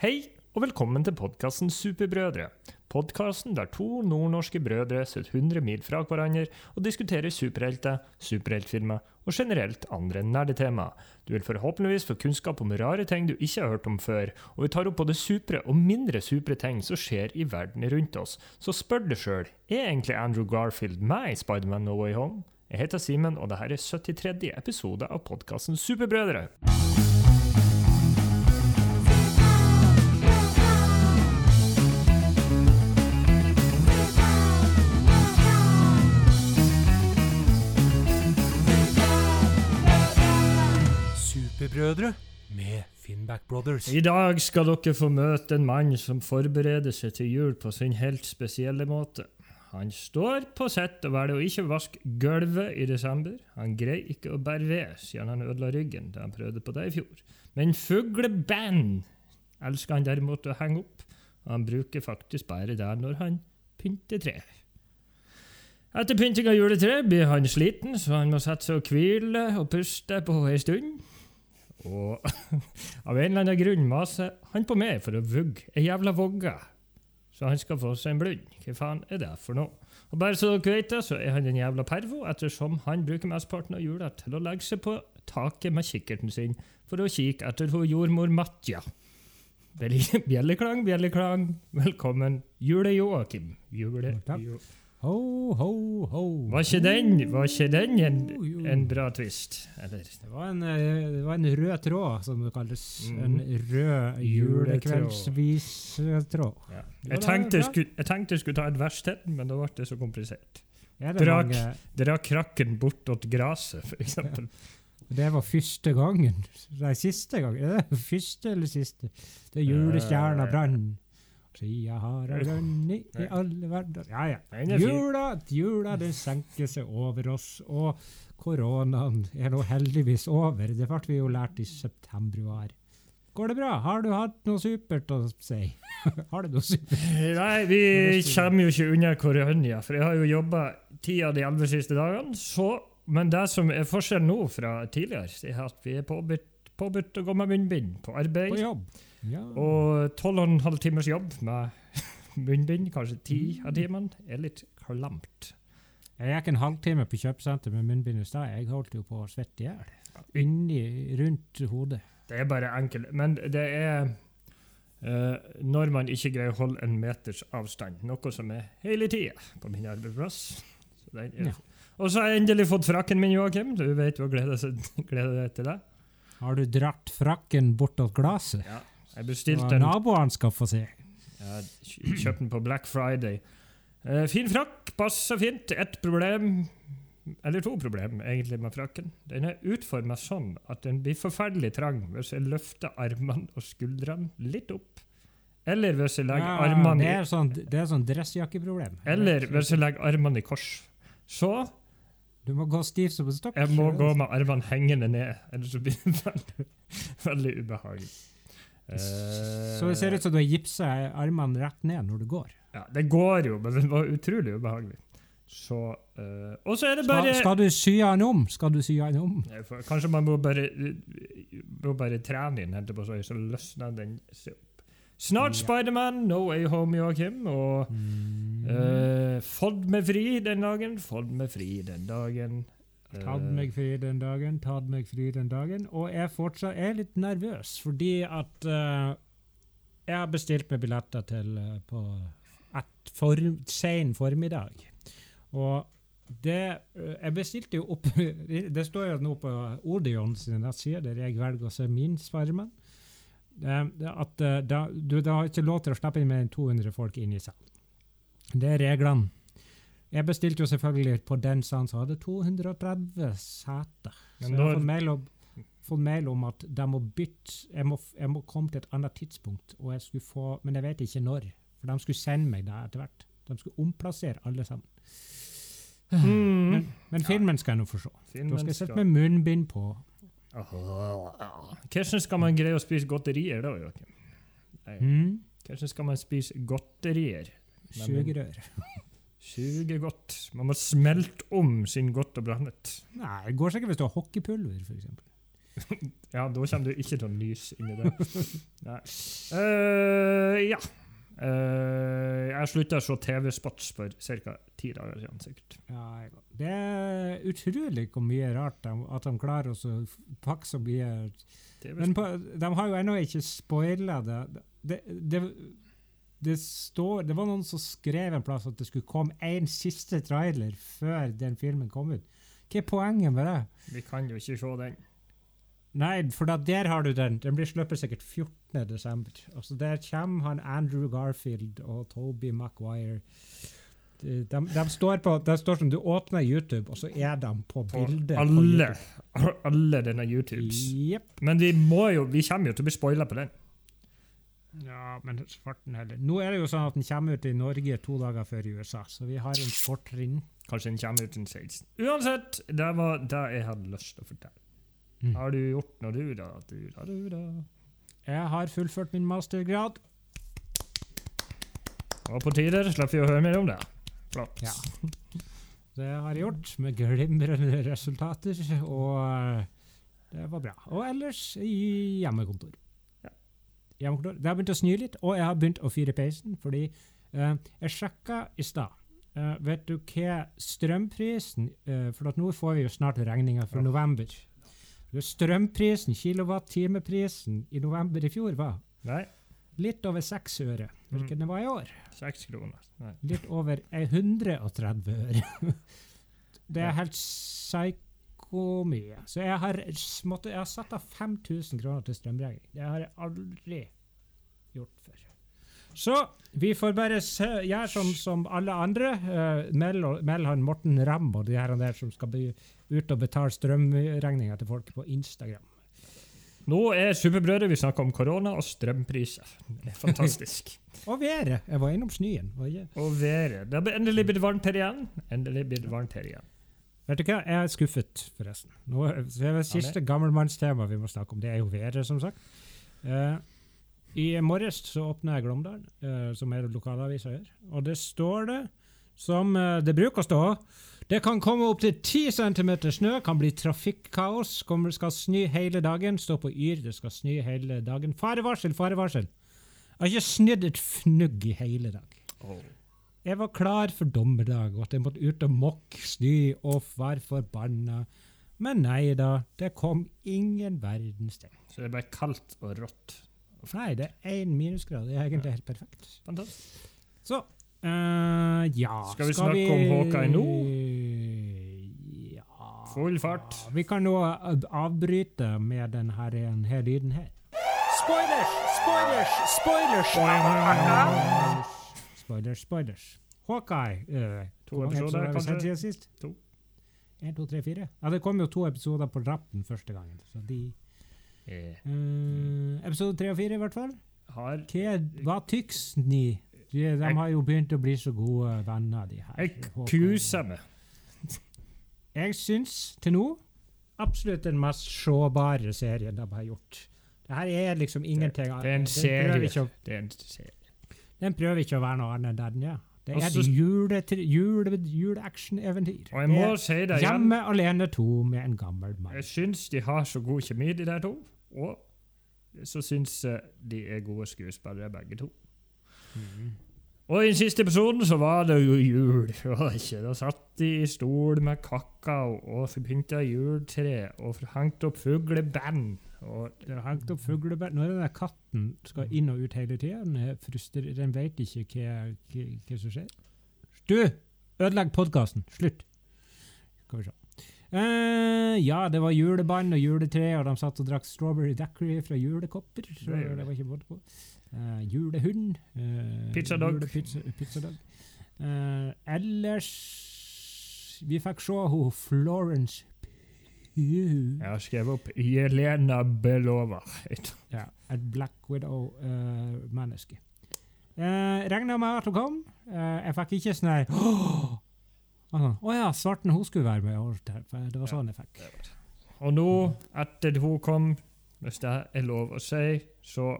Hei, og velkommen til podkasten Superbrødre. Podkasten der to nordnorske brødre sitter 100 mil fra hverandre og diskuterer superhelter, superheltfilmer og generelt andre nerdetema. Du vil forhåpentligvis få kunnskap om rare ting du ikke har hørt om før, og vi tar opp både supre og mindre supre ting som skjer i verden rundt oss. Så spør deg sjøl, er egentlig Andrew Garfield meg i Spiderman No Way Home? Jeg heter Simen, og dette er 73. episode av podkasten Superbrødre. Superbrødre med Finnback Brothers. I dag skal dere få møte en mann som forbereder seg til jul på sin helt spesielle måte. Han står på sitt og velger å ikke vaske gulvet i desember. Han greier ikke å bære ved siden han ødela ryggen da han prøvde på det i fjor. Men fugleband elsker han derimot å henge opp, og han bruker faktisk bare det når han pynter tre. Etter pynting av juletreet blir han sliten, så han må sette seg og hvile og puste på ei stund. Og av en eller annen grunn maser han på meg for å vugge ei jævla vogge, så han skal få seg en blund. Hva faen er det for noe? Og bare så dere vet det, så er han en jævla pervo, ettersom han bruker mesteparten av jula til å legge seg på taket med kikkerten sin for å kikke etter hun jordmor Matja. Bjelleklang, bjelleklang. Velkommen, Jule-Joakim. Jule Takk. Ho, ho, ho. Var ikke den, var ikke den en, en bra twist? Eller? Det var, en, eh, det var en rød tråd, som det kalles. Mm. En rød julekveldsvis-tråd. Ja, Jeg, tenkte jeg, skulle, jeg tenkte jeg skulle ta et vers til, men da ble det så komplisert. Er Dra krakken bort åt for eksempel. det var første gangen. Nei, siste gang. Er det første eller siste? Det er julestjerna Eh. brann. Sida har jeg rønnet i alle verdener Ja, ja. Jula, jula det senker seg over oss, og koronaen er nå heldigvis over. Det ble vi jo lært i september. Går det bra? Har du hatt noe supert å si? har du noe supert? Nei, vi kommer jo ikke unna koronia, for jeg har jo jobba ti av de elleve siste dagene. Så, men det som er forskjellen nå fra tidligere, det er at vi er påbudt, påbudt å gå med munnbind på arbeid. På jobb? Ja. Og tolv og en halv timers jobb med munnbind, kanskje ti av timene, er litt klamt. Jeg gikk en halvtime på kjøpesenter med munnbind i stad. Jeg holdt jo på å svette i hjel. Inni, rundt hodet. Det er bare enkelt. Men det er Uh, når man ikke greier å holde en meters avstand, noe som er hele tida på min arbeidsplass. Så er Ja. Og så har jeg endelig fått frakken min, Joakim. Du vet jo gleder gleder deg til det. Har du dratt frakken bort til glasset? Ja. Jeg bestilte en få se. Jeg kj- kjøpte den på Black Friday. Uh, fin frakk, passer fint. Ett problem, eller to problem egentlig med frakken. Den er utforma sånn at den blir forferdelig trang hvis jeg løfter armene og skuldrene litt opp. Eller hvis jeg legger Ja, armene det er sånn, det er sånn dressjakkeproblem. Eller hvis jeg legger armene i kors. Så Du må gå stiv som en stokk. jeg må gå med armene hengende ned, ellers så blir det veldig, veldig ubehagelig. Eh, Så det ser ut som du har gipsa armene rett ned når du går. Ja, det går jo, men det var utrolig ubehagelig. Så eh, Og så er det bare skal du sy den om? Skal du sy den om? Kanskje man må bare, må bare trene inn hente på sånn så løsner den seg opp. Snart Ja. Spiderman, No Way Home, Joakim. Og Mm. uh, Fått meg fri den dagen, fått meg fri den dagen. Tatt meg fri den dagen, tatt meg fri den dagen. Og jeg fortsatt er litt nervøs, fordi at uh, jeg har bestilt meg billetter til uh, på et for, sen formiddag. Og det uh, Jeg bestilte jo opp Det står jo nå på Odeon sine nettsider, der jeg velger å se min det at da, du da har ikke lov til å slippe inn mer enn 200 folk inn i salen. Det er reglene. Jeg bestilte jo selvfølgelig på den salen som hadde 230 seter. Så jeg har fått mail, om, fått mail om at de må bytte jeg må, jeg må komme til et annet tidspunkt, og jeg skulle få, men jeg vet ikke når. For de skulle sende meg det etter hvert. De skulle omplassere alle sammen. Mm. Men, men filmen skal jeg nå få se. Filmen Da skal jeg sitte med munnbind på. Hvordan skal man greie å spise godterier da, Joakim? Hvordan skal man spise godterier? Sugerør. Suge godt. Man må smelte om sin godt og blandet. Nei, det går sikkert hvis du har hockeypulver, f.eks. Ja, da kommer du ikke til å nyse inni det. Nei. Uh, ja. Uh, jeg slutta å se TV-spots for ca. ti dager siden. sikkert. Ja, det er utrolig hvor mye rart de, at de klarer å pakke så mye Men på, de har jo ennå ikke spoila det. Det, det, det, står, det var noen som skrev en plass at det skulle komme en siste trailer før den filmen kom ut. Hva er poenget med det? Vi kan jo ikke se den. Nei, for da, der har du den. Den blir sluppet sikkert 14. desember. Altså, der kommer han Andrew Garfield og Toby Maguire. De, de, de står på, det står som du åpner YouTube, og så er de på På bildet. alle, alle denne YouTubes. Yep. Men vi må jo, vi kommer jo til å bli spoila på den. Ja, men svarten heller. Nå er det jo sånn at den kommer ut i Norge to dager før i USA, så vi har en fortrinn. Kanskje den kommer ut den 16. Uansett, det var det jeg hadde lyst til å fortelle. Mm. Har du gjort noe, du, da? Du, da, du, da? Jeg har fullført min mastergrad. Og på tider slipper vi å høre mer om det. Flott. Ja. Det har jeg gjort, med glimrende resultater, og eh, det var bra. Og ellers i hjemmekontor. Hjemmekontor. Det har begynt å snø litt, og jeg har begynt å fyre peisen, fordi eh, jeg sjekka i stad. Eh, vet du hva strømprisen eh, For nå får vi jo snart regninga for Ja. november. Strømprisen, kilowattimeprisen, i november i fjor var Nei, litt over seks øre. Hvilken det var i år? seks kroner. Nei. Litt over 130 øre. Det er helt mye. Så jeg har, måtte, jeg har satt av 5000 kroner til strømregning. Det har jeg aldri gjort før. Så vi får bare se, gjøre som, som alle andre. Uh, meld, meld han Morten Ramm og de her der som skal be, ut og betale strømregninga til folk på Instagram. Nå er Superbrødre, vi snakker om korona og strømpriser. Det er fantastisk. Og været. Jeg var innom snøen. ikke? og været. Det har endelig blitt varmt her igjen. Endelig blitt varmt her igjen. Vet du hva, jeg er skuffet, forresten. Nå, det er siste gammelmannstema vi må snakke om. Det er jo været, som sagt. Uh, I morges så åpna jeg Glåmdalen, uh, som er lokalavisa her. Og det står det, som uh, det bruker å stå, det kan komme opp til 10 cm snø, kan bli trafikkaos, kommer, skal snø hele dagen. Stå på Yr, det skal snø hele dagen. Farevarsel, farevarsel! Jeg har ikke snødd et fnugg i hele dag. Jeg var klar for dommedag, og at jeg måtte ut og mokke snø og være forbanna. Men nei da, det kom ingen verdens ting. Så det ble kaldt og rått. Nei, det er én minusgrad. Det er egentlig helt perfekt. Fantastisk. Så uh, ja Skal vi snakke om Hawkeye nå? Ja Full fart. Vi kan nå avbryte med denne, her, lyden her Spoilers! Spoilers! Spoilers! Spoilers! Spoilers, spoilers. Hawkeye. eh, To episoder, har kanskje? sist? To. En, to, tre, fire. Ja, det kom jo to episoder på rappen første gangen. Så de eh, Episode tre og fire, i hvert fall. har Hva, hva tyks ni? De, de Jeg- har jo begynt å bli så gode venner, de her. Jeg kuser meg. Jeg syns til nå absolutt den mest sjåbare serien de har gjort. Det her er liksom ingenting Det er en serie. Det er en serie. Den prøver ikke å være noe annet enn den, ja. Det er så- et jule, jule, juleaction-eventyr. Og jeg må si det igjen. Hjemme alene to med en gammel mann. Jeg syns de har så god kjemi, de der to. Og så syns jeg de er gode skuespillere, begge to. Mm. Og i den siste episoden så var det jo jul. Da satt de i stol med kakao og pynta juletre og hengte opp fugleband. Og Det har hengt opp fuglebær. Nå er den katten skal inn og ut hele tida. Den, er den vet ikke hva, hva, hva som skjer. Du! Ødelegg podkasten. Slutt. Skal vi se. Eh, ja, det var juleband og juletre, og de satt og drakk strawberry daiquiri fra julekopper. Så Det det var ikke både på. Eh, julehund. Uh, Pizzadog. Pizza, pizzadog. Eh, ellers Vi fikk se hun Florence. Jeg har skrevet opp Jelena Belova. Ja, et Black Widow-menneske. Uh, Regna med at hun kom. Uh, jeg fikk ikke sånn her Å oh, ja, Svarten hun skulle være med. her, for Det var sånn jeg fikk. Og nå, etter hun kom, hvis det er lov å si, så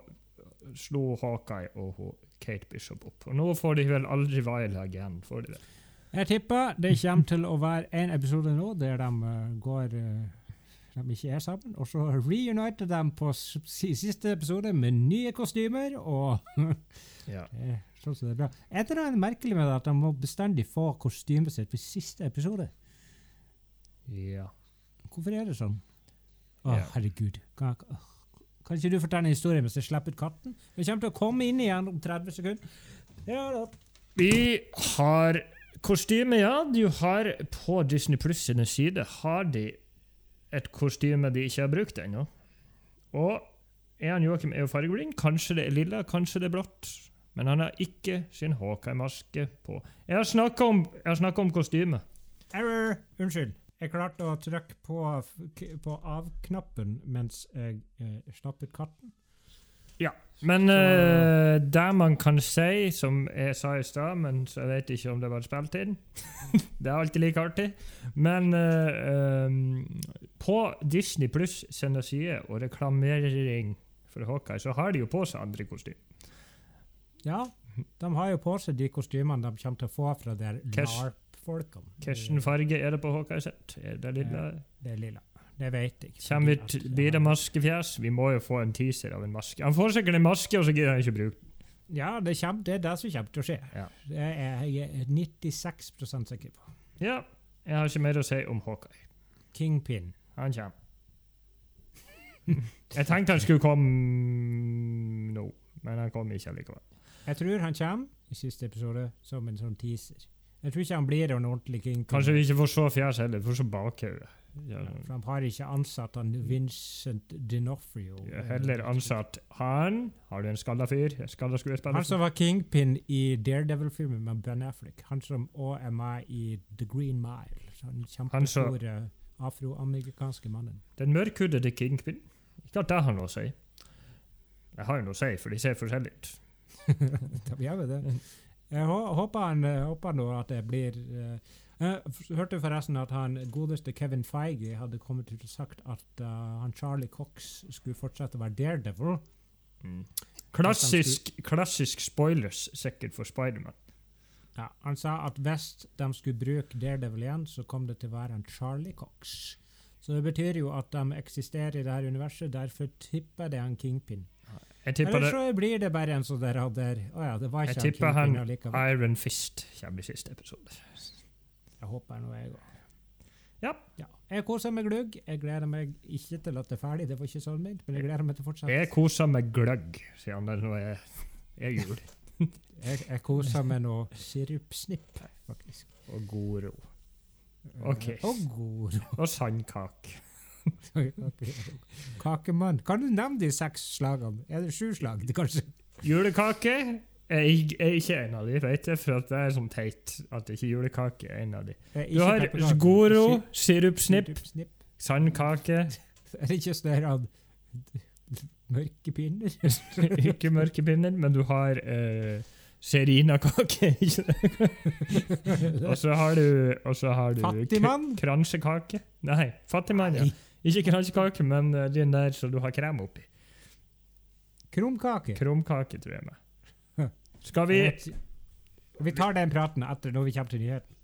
slo Hawkeye og Kate Bishop opp. Og nå får de vel aldri være igjen, får de det? Jeg tipper det kommer til å være en episode nå der de eh, går uh, de ikke er sammen. Og så reuniter de på siste episode med nye kostymer. og Ja. eh, sånn som det er bra. Er det noe merkelig med det at de må bestandig få kostymet sitt på siste episode? ja. Hvorfor er det sånn? Å, Ja. herregud. Kan, kan ikke du fortelle en historie mens jeg slipper ut katten? Vi kommer til å komme inn igjen om 30 sekunder. Ja da. Vi har kostyme, ja. Du har på Disney Pluss sine sider har de et kostyme de ikke har brukt ennå. Og Ean Joakim er jo fargeblind. Kanskje det er lilla, kanskje det er blått. Men han har ikke sin Hawkeye-maske på. Jeg har snakka om, om kostyme. Error! Unnskyld. Jeg klarte å trykke på, på av-knappen mens jeg eh, ut katten. Men Så- uh, det man kan si, som jeg sa i stad, men så jeg vet ikke om det var spilt inn Det er alltid like artig. Men uh, um, på Disney Pluss sine sider og reklamering for Hawkeye, så har de jo på seg andre kostymer. Ja, de har jo på seg de kostymene de kommer til å få fra der LARP-folkene. Hvilken farge er det på Hawkeye sitt? Er det lilla? Det er lilla. Det vet jeg. Kommer vi til blir det maskefjes? Vi må jo få en teaser av en maske. Han får sikkert en maske, og så gidder han ikke bruke den. Ja, det, kommer, det er det som kommer til å skje. Ja. Det er jeg er 96 sikker på. Ja, jeg har ikke mer å si om Hawkeye. Kingpin. Han kommer. Jeg tenkte han skulle komme nå, men han kom ikke likevel. Jeg tror han kommer i siste episode som en sånn teaser. Jeg tror ikke han blir en ordentlig Kingpin. Kanskje vi ikke får se fjeset heller, vi får se bakhauget. Ja, For de har ikke ansatt han Vincent D'Onofrio. ja, heller ansatt han. Har du en skalla fyr? Skalla skuespiller? Han som var Kingpin i Daredevil-filmen med Ben Affleck. Han som òg er med i The Green Mile. Den kjempestore afroamerikanske mannen. Den mørkhudede kingpin. Ikke at det har noe å si. Jeg har jo noe å si, for de ser forskjellig ut. Da gjør vi det. Jeg håper, han, eh, håper nå at det blir eh, F- hørte forresten at han godeste Kevin Feige hadde kommet ut og sagt at uh, han Charlie Cox skulle fortsette å være Daredevil. Mm. Klassisk, klassisk spoilers sikkert for Spiderman. Ja, han sa at hvis de skulle bruke Daredevil igjen, så kom det til å være en Charlie Cox. Så det betyr jo at de eksisterer i dette universet, derfor tipper det en Kingpin. Eller så blir det bare en sånn der, der Å ja, det var ikke Jeg tipper Kingpin han. Iron Fist kommer i siste episode. Jeg håper nå jeg òg. Ja. ja. Jeg koser meg glugg. Jeg gleder meg ikke til at det er ferdig, det var ikke sånn ment, men jeg gleder meg til å fortsette. Jeg koser meg gløgg, siden det nå er, er jul. Jeg, jeg koser meg noe sirupsnipp, faktisk. Og god ro. Ok. Og god Og sandkake. Kakemann. Kan du nevne de seks slagene? Er det sju slag? Det kanskje? Julekake ik- er ikke en av de, vet jeg, for at det er sånn teit at ikke julekake er en av de. Du har. Goro, sirupsnipp, sandkake, Er det ikke sånn at Mørke pinner? ikke mørke pinner, men du har uh, serinakake? Og så har du, og så har du Fattigmann? kransekake. Nei, fattigmann, ja. Ikke kransekake, men eh, den der som du har krem oppi. Krumkake? Krumkake, tror jeg med. Skal vi Vi tar den praten etter når vi kommer til nyheten.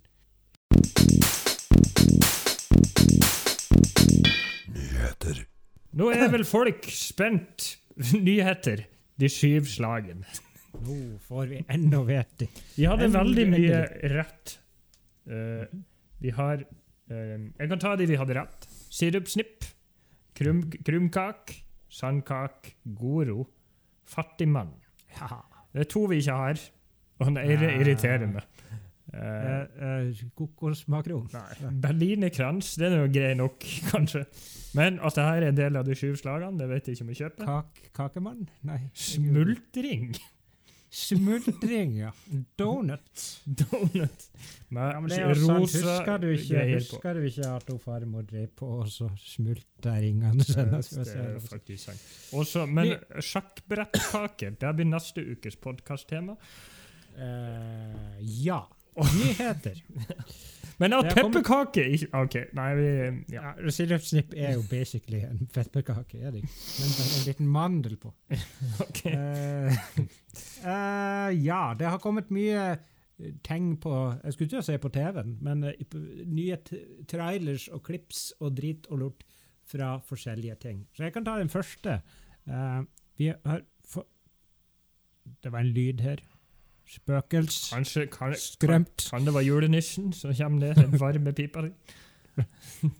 Nå er vel folk spent. Nyheter. De syv slagen. Nå får vi enda vite. Vi hadde Endelig, veldig mye rett. Uh, vi har uh, Jeg kan ta de vi hadde rett. Sirupsnipp, krum, krumkak, sandkak, goro, fattigmann. Ja. Det er to vi ikke har, og er irriterer meg. Eh, Kokosmakron. Berlinerkrans, det er jo grei nok, kanskje. Men at det her er en del av de sju slagene, det vet jeg ikke om jeg kjøper. Kak kakemann? Nei. Smultring. Smultring, ja. Donut. Med Ja, men det er jo sant. rosa Husker du ikke, husker du ikke at hun farmor drev på og så smulta ringene sine? Det er faktisk sant. Også, men sjakkbrettkake, det blir neste ukes podkast-tema. Eh, ja. Nyheter. Men at er pepperkake ikke OK, nei, vi ja. Ja, Sirupsnipp er jo basically en pepperkake, er det ikke? Men er en liten mandel på. ok. Uh, uh, ja, det har kommet mye ting tegn på Jeg skulle ikke si på TV-en, men uh, nye trailers og klips og drit og lort fra forskjellige ting. Så jeg kan ta den første. Eh, vi har Det var en lyd her. Spøkels. Kanskje kan, kan, Skrømt. kan det være julenissen som kommer ned den varme pipa di?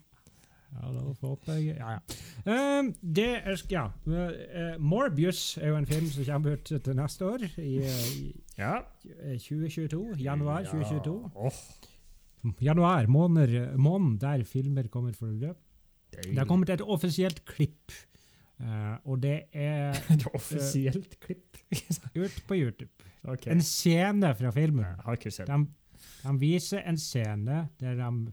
Ja, da håper jeg Ja, ja. Um, det er Ja. Uh, Morbius er jo en film som kommer ut til neste år. I, i Ja. 2022. Januar 2022. Ja. Oh. Januar, måneder, måneden der filmer kommer for å løpe. Det har kommet et offisielt klipp, Uh, og det er Et offisielt klipp. ut på YouTube. Ok. En scene fra filmen. Jeg har ikke sett De, de viser en scene der de,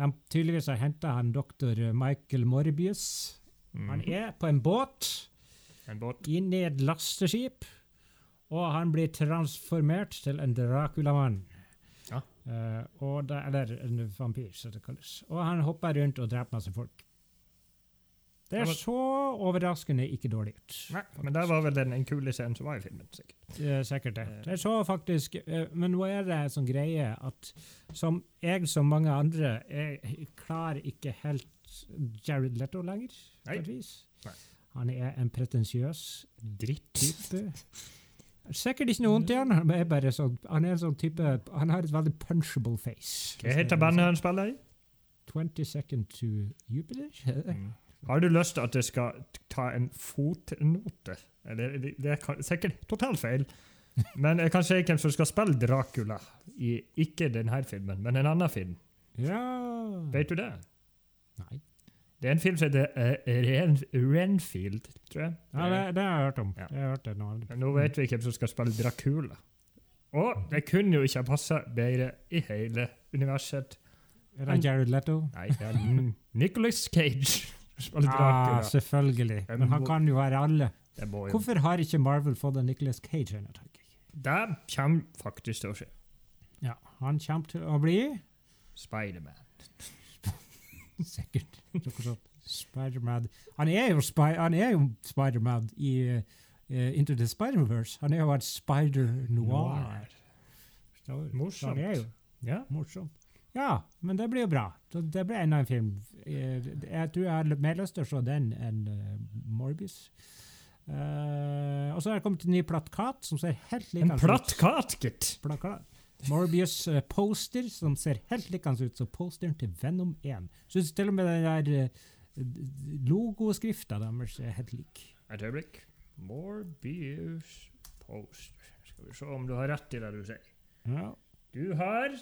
de tydeligvis har henta han doktor Michael Morbius. Han Mhm. er på en båt En båt. inn i et lasteskip, og han blir transformert til en Dracula-mann. Ja. Uh, og da, eller en vampyr, som det kalles. Og han hopper rundt og dreper masse folk. Det er så overraskende ikke dårlig ut. Nei, men det var vel den en kule scenen som var i filmen, sikkert. Er sikkert det. Eh. Det er så faktisk, eh, men nå er det sånn greie at som jeg som mange andre, jeg klarer ikke helt Jared Leto lenger, på Nei. et vis. Nei. Han er en pretensiøs Dritt. type. Sikkert ikke noe vondt i han, men er bare sånn, han er en sånn type, han har et veldig punchable face. Hva heter bandet han spiller i? 20 Second to Jupiter? Mm. Har du lyst til at jeg skal ta en fotnote? Eller, det, er sikkert totalt feil. Men jeg kan si hvem som skal spille Dracula i ikke denne filmen, men en annen film. Ja Vet du det? Nei. Det er en film som heter uh, Ren, Renfield, tror jeg. Ja, det, det har jeg hørt om. Ja. Jeg har hørt det nå. Nå vet vi hvem som skal spille Dracula. Og det kunne jo ikke ha passa bedre i hele universet. Er det Jared Leto? Nei, det er Nicholas Cage spiller Ah, Dracula. selvfølgelig. Men han kan jo være alle. Hvorfor har ikke Marvel fått en Nicolas Cage ennå, tenker jeg. Det kommer faktisk til å skje. Ja, han kommer til å bli Spiderman. Sikkert Spiderman. Spider-Man. Han er jo, spi han er jo Spider-Man i uh, Into the Spider-Verse. Han er jo et spider-noir. Morsomt. Ja. morsom. Ja, men det blir jo bra. Det blir enda en film. Eh, Jeg tror jeg har mer lyst til å se den enn eh, Morbius. Uh, og så har det kommet en ny plattkat som ser helt En ut. En plattkat, gitt! plakat. Morbius eh, poster som ser helt likende ut som posteren til Venom 1. Syns til og med den der uh, logoskrifta deres er helt lik. Et øyeblikk. Morbius poster. Skal vi se om du har rett i det du sier. Ja. Du har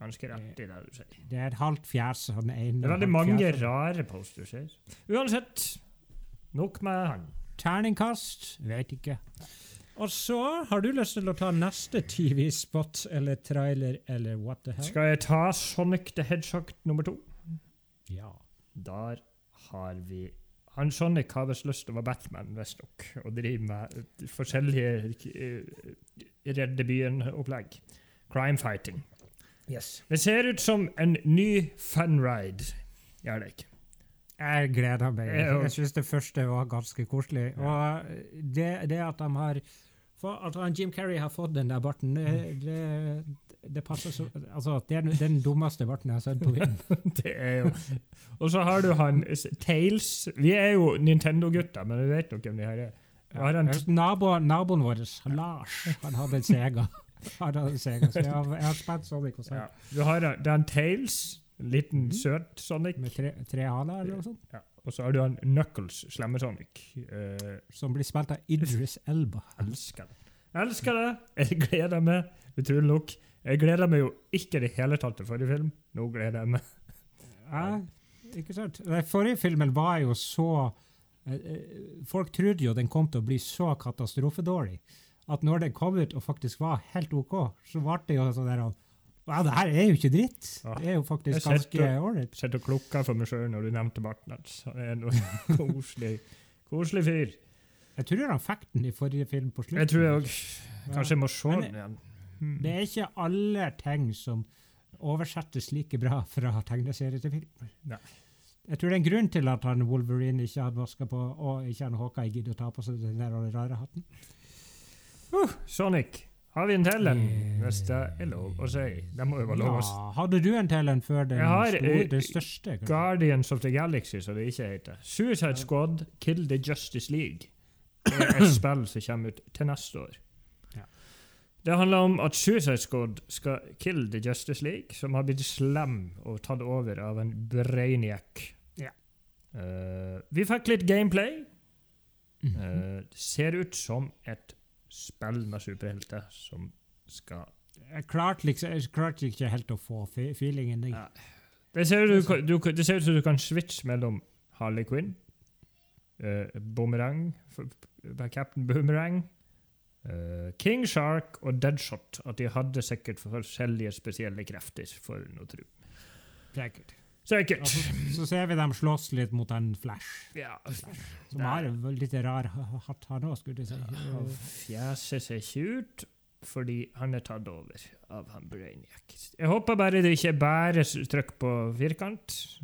ganske rett i det du sier. Det er et halvt fjes. Han ene Det er veldig mange rare posters her. Uansett, nok med han. Terningkast? Vet ikke. Og så har du lyst til å ta neste TV-spot eller trailer eller what the hell? Skal jeg ta Sonic the Hedgehog nummer to? Ja. Der har vi han Sonic har visst lyst til å være Batman, visstnok, og drive med eh, forskjellige uh, redde byen-opplegg. Crime fighting. Yes. Det ser ut som en ny funride. Gjør det ikke? Jeg gleder meg. Jeg syns det første var ganske koselig. Og det, det at de har At Jim Carrey har fått den der barten, det, det, det passer så Altså, det er den- dummeste barten jeg har sett på film. Det er jo Og så har du han Tales. Vi er jo Nintendo-gutter, men vi vet nok hvem de her er. Har han Nabo, naboen vår, Lars, han hadde en Sega. Han det Sega, så jeg har, jeg har spilt Sonic og ja. Du har den det er Tails, en liten, Mhm. søt Sonic. Med tre, tre haler eller noe sånt. Ja. Og så har du han Knuckles, slemme Sonic. Uh, Som blir spilt av Idris Elba. elsker det. Jeg elsker det. Jeg gleder meg, utrolig nok. Jeg gleder meg jo ikke i det hele tatt til forrige film. Nå gleder jeg meg. Ja, ikke sant? Den forrige filmen var jo så eh, eh, Folk trodde jo den kom til å bli så katastrofedårlig at når den kom ut og faktisk var helt OK, så ble det jo sånn der Wow, det her er jo ikke dritt. Det er jo faktisk jeg ganske ålreit. Sitter og klukker for meg sjøl når du nevnte barten hans. Han er en koselig, koselig fyr. Jeg tror han fikk den i forrige film på slutten. Jeg tror jeg òg kanskje jeg må se den igjen. Hmm. Det er ikke alle ting som oversettes like bra fra tegneserie til film. Nei. Jeg tror det er en grunn til at han Wolverine ikke hadde vaska på, og ikke han Hawkeye gidder å ta på seg den der rare hatten. Sonic Har vi en til en, Eh. hvis det er lov å si? Det må jo være lov å si. Ja, hadde du en til en før den, Jeg har, store, den største? kanskje? Guardians of the Galaxy, som det ikke heter. Suicide Squad, Kill the Justice League. Det er et spill som kommer ut til neste år. Det handler om at Suicide Squad skal kill the Justice League, som har blitt slem og tatt over av en brainiac. Ja. Uh, vi fikk litt gameplay. Mm -hmm. uh, ser ut som et spill med superhelter som skal Jeg klarte liksom, jeg klarte ikke helt å få fe- feelingen. Jeg. Ja. Det ser, ut, du, du, det ser ut som du kan switche mellom Harley Quinn, uh, Boomerang, Captain Boomerang, uh, King Shark og Deadshot. At de hadde sikkert forskjellige spesielle krefter, for noe tro. Sikkert. Sikkert. Altså, så ser vi dem slåss litt mot en Flash, Ja. som har en litt rar ha- hatt, han òg, skulle jeg si. Ja, fjeset ser ikke ut fordi han er tatt over av han Brainiac. Jeg håper bare det ikke er bare trykk på firkant.